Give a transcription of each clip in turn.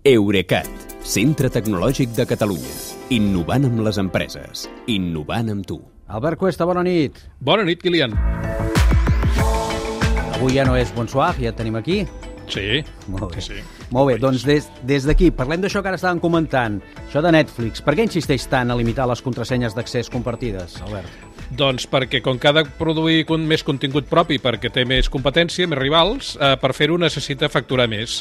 Eurecat, centre tecnològic de Catalunya. Innovant amb les empreses. Innovant amb tu. Albert Cuesta, bona nit. Bona nit, Kilian. Avui ja no és Bonsoir, ja et tenim aquí. Sí. Molt bé. Sí. Molt bé, doncs des, des d'aquí, parlem d'això que ara estàvem comentant, això de Netflix. Per què insisteix tant a limitar les contrasenyes d'accés compartides, Albert? Doncs perquè com que ha de produir més contingut propi perquè té més competència, més rivals, eh, per fer-ho necessita facturar més.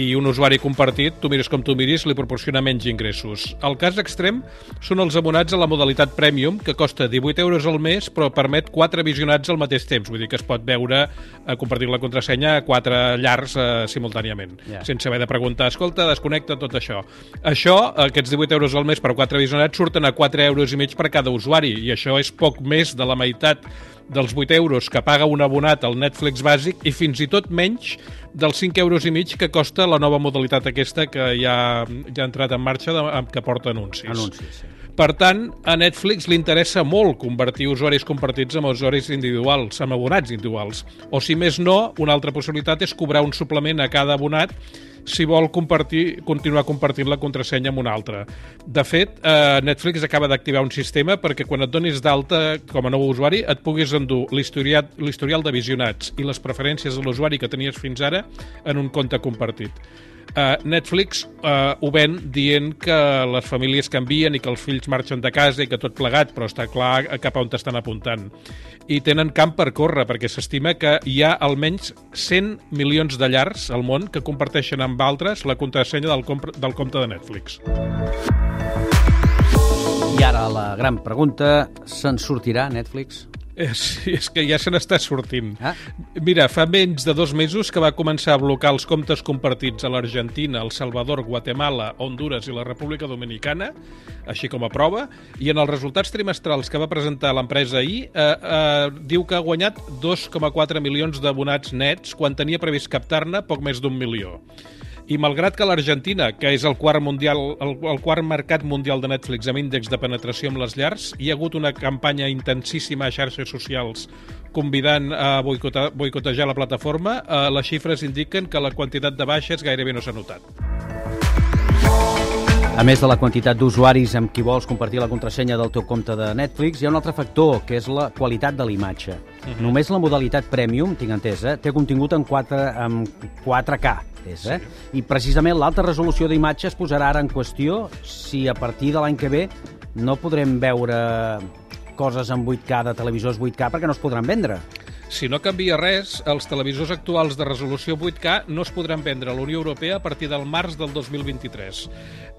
I un usuari compartit, tu mires com tu miris, li proporciona menys ingressos. El cas extrem són els abonats a la modalitat Premium, que costa 18 euros al mes, però permet 4 visionats al mateix temps. Vull dir que es pot veure, eh, compartir la contrasenya a 4 llars eh, simultàniament, Ja. sense haver de preguntar, escolta, desconnecta tot això. Això, aquests 18 euros al mes per 4 visionats, surten a 4 euros i mig per cada usuari, i això és poc més de la meitat dels 8 euros que paga un abonat al Netflix bàsic i fins i tot menys dels 5 euros i mig que costa la nova modalitat aquesta que ja, ja ha entrat en marxa, de, que porta anuncis. Anuncis, sí. Per tant, a Netflix li interessa molt convertir usuaris compartits en usuaris individuals, amb abonats individuals. O, si més no, una altra possibilitat és cobrar un suplement a cada abonat si vol compartir, continuar compartint la contrasenya amb un altre. De fet, eh, Netflix acaba d'activar un sistema perquè quan et donis d'alta com a nou usuari et puguis endur l'historial de visionats i les preferències de l'usuari que tenies fins ara en un compte compartit. Uh, Netflix uh, ho ven dient que les famílies canvien i que els fills marxen de casa i que tot plegat, però està clar cap a on t'estan apuntant. I tenen camp per córrer, perquè s'estima que hi ha almenys 100 milions de llars al món que comparteixen amb altres la contrasenya del, del compte de Netflix. I ara la gran pregunta, se'n sortirà Netflix? És, és que ja se n'està sortint. Ah. Mira, fa menys de dos mesos que va començar a blocar els comptes compartits a l'Argentina, El Salvador, Guatemala, Honduras i la República Dominicana, així com a prova, i en els resultats trimestrals que va presentar l'empresa ahir, eh, eh, diu que ha guanyat 2,4 milions d'abonats nets quan tenia previst captar-ne poc més d'un milió. I malgrat que l'Argentina, que és el quart, mundial, el, el quart mercat mundial de Netflix amb índex de penetració amb les llars, hi ha hagut una campanya intensíssima a xarxes socials convidant a boicotar, boicotejar la plataforma, eh, les xifres indiquen que la quantitat de baixes gairebé no s'ha notat. A més de la quantitat d'usuaris amb qui vols compartir la contrasenya del teu compte de Netflix, hi ha un altre factor, que és la qualitat de la imatge. Només la modalitat Premium, tinc entès, eh, té contingut en, 4, en 4K, és, eh? I precisament l'alta resolució d'imatge es posarà ara en qüestió si a partir de l'any que ve no podrem veure coses en 8K de televisors 8K perquè no es podran vendre. Si no canvia res, els televisors actuals de resolució 8K no es podran vendre a la Unió Europea a partir del març del 2023.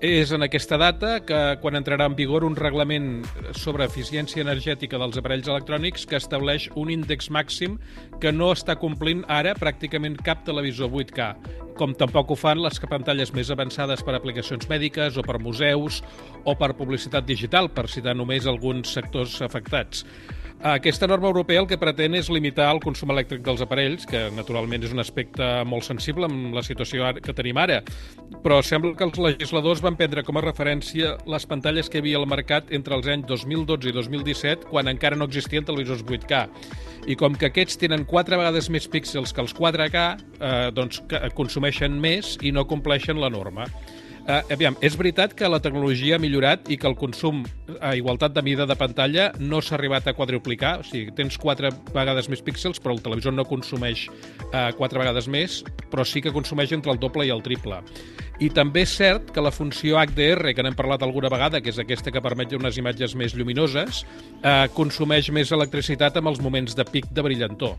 És en aquesta data que quan entrarà en vigor un reglament sobre eficiència energètica dels aparells electrònics que estableix un índex màxim que no està complint ara pràcticament cap televisor 8K, com tampoc ho fan les pantalles més avançades per a aplicacions mèdiques o per museus o per publicitat digital, per citar només alguns sectors afectats. Aquesta norma europea el que pretén és limitar el consum elèctric dels aparells, que naturalment és un aspecte molt sensible amb la situació que tenim ara, però sembla que els legisladors van prendre com a referència les pantalles que hi havia al mercat entre els anys 2012 i 2017, quan encara no existien televisors 8K. I com que aquests tenen quatre vegades més píxels que els 4K, eh, doncs consumeixen més i no compleixen la norma. Uh, aviam, és veritat que la tecnologia ha millorat i que el consum a igualtat de mida de pantalla no s'ha arribat a quadruplicar, o sigui, tens quatre vegades més píxels, però el televisor no consumeix uh, quatre vegades més, però sí que consumeix entre el doble i el triple. I també és cert que la funció HDR, que n'hem parlat alguna vegada, que és aquesta que permet unes imatges més lluminoses, eh, consumeix més electricitat amb els moments de pic de brillantor.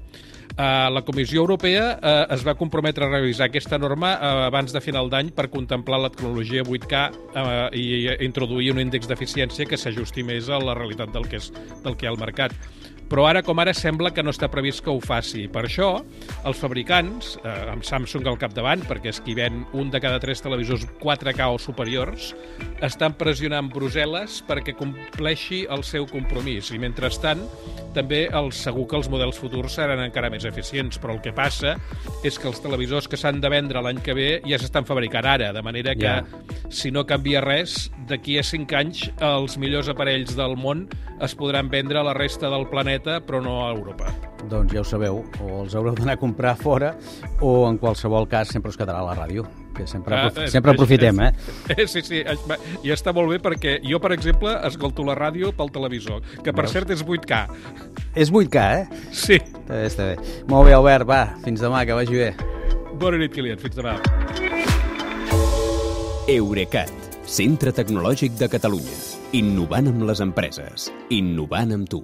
Eh, la Comissió Europea eh, es va comprometre a revisar aquesta norma eh, abans de final d'any per contemplar la tecnologia 8K eh, i, introduir un índex d'eficiència que s'ajusti més a la realitat del que, és, del que hi ha al mercat però ara com ara sembla que no està previst que ho faci. Per això, els fabricants, eh, amb Samsung al capdavant, perquè és qui ven un de cada tres televisors 4K o superiors, estan pressionant Brussel·les perquè compleixi el seu compromís. I mentrestant, també el, segur que els models futurs seran encara més eficients, però el que passa és que els televisors que s'han de vendre l'any que ve ja s'estan fabricant ara, de manera que, Ja. si no canvia res, d'aquí a 5 anys els millors aparells del món es podran vendre a la resta del planeta, però no a Europa. Doncs ja ho sabeu, o els haureu d'anar a comprar fora o en qualsevol cas sempre us quedarà a la ràdio. que sempre, Ah, aprof eh, sempre eh, aprofitem, eh? Eh, Sí, sí, va- i està molt bé perquè jo, per exemple, escolto la ràdio pel televisor, que per Veus? cert és 8K. És 8K, eh? Sí. Està bé, està bé. Molt bé, Albert, va, fins demà, que vagi bé. Bona nit, Kilian. Fins demà. Eurecat, centre tecnològic de Catalunya. Innovant amb les empreses. Innovant amb tu.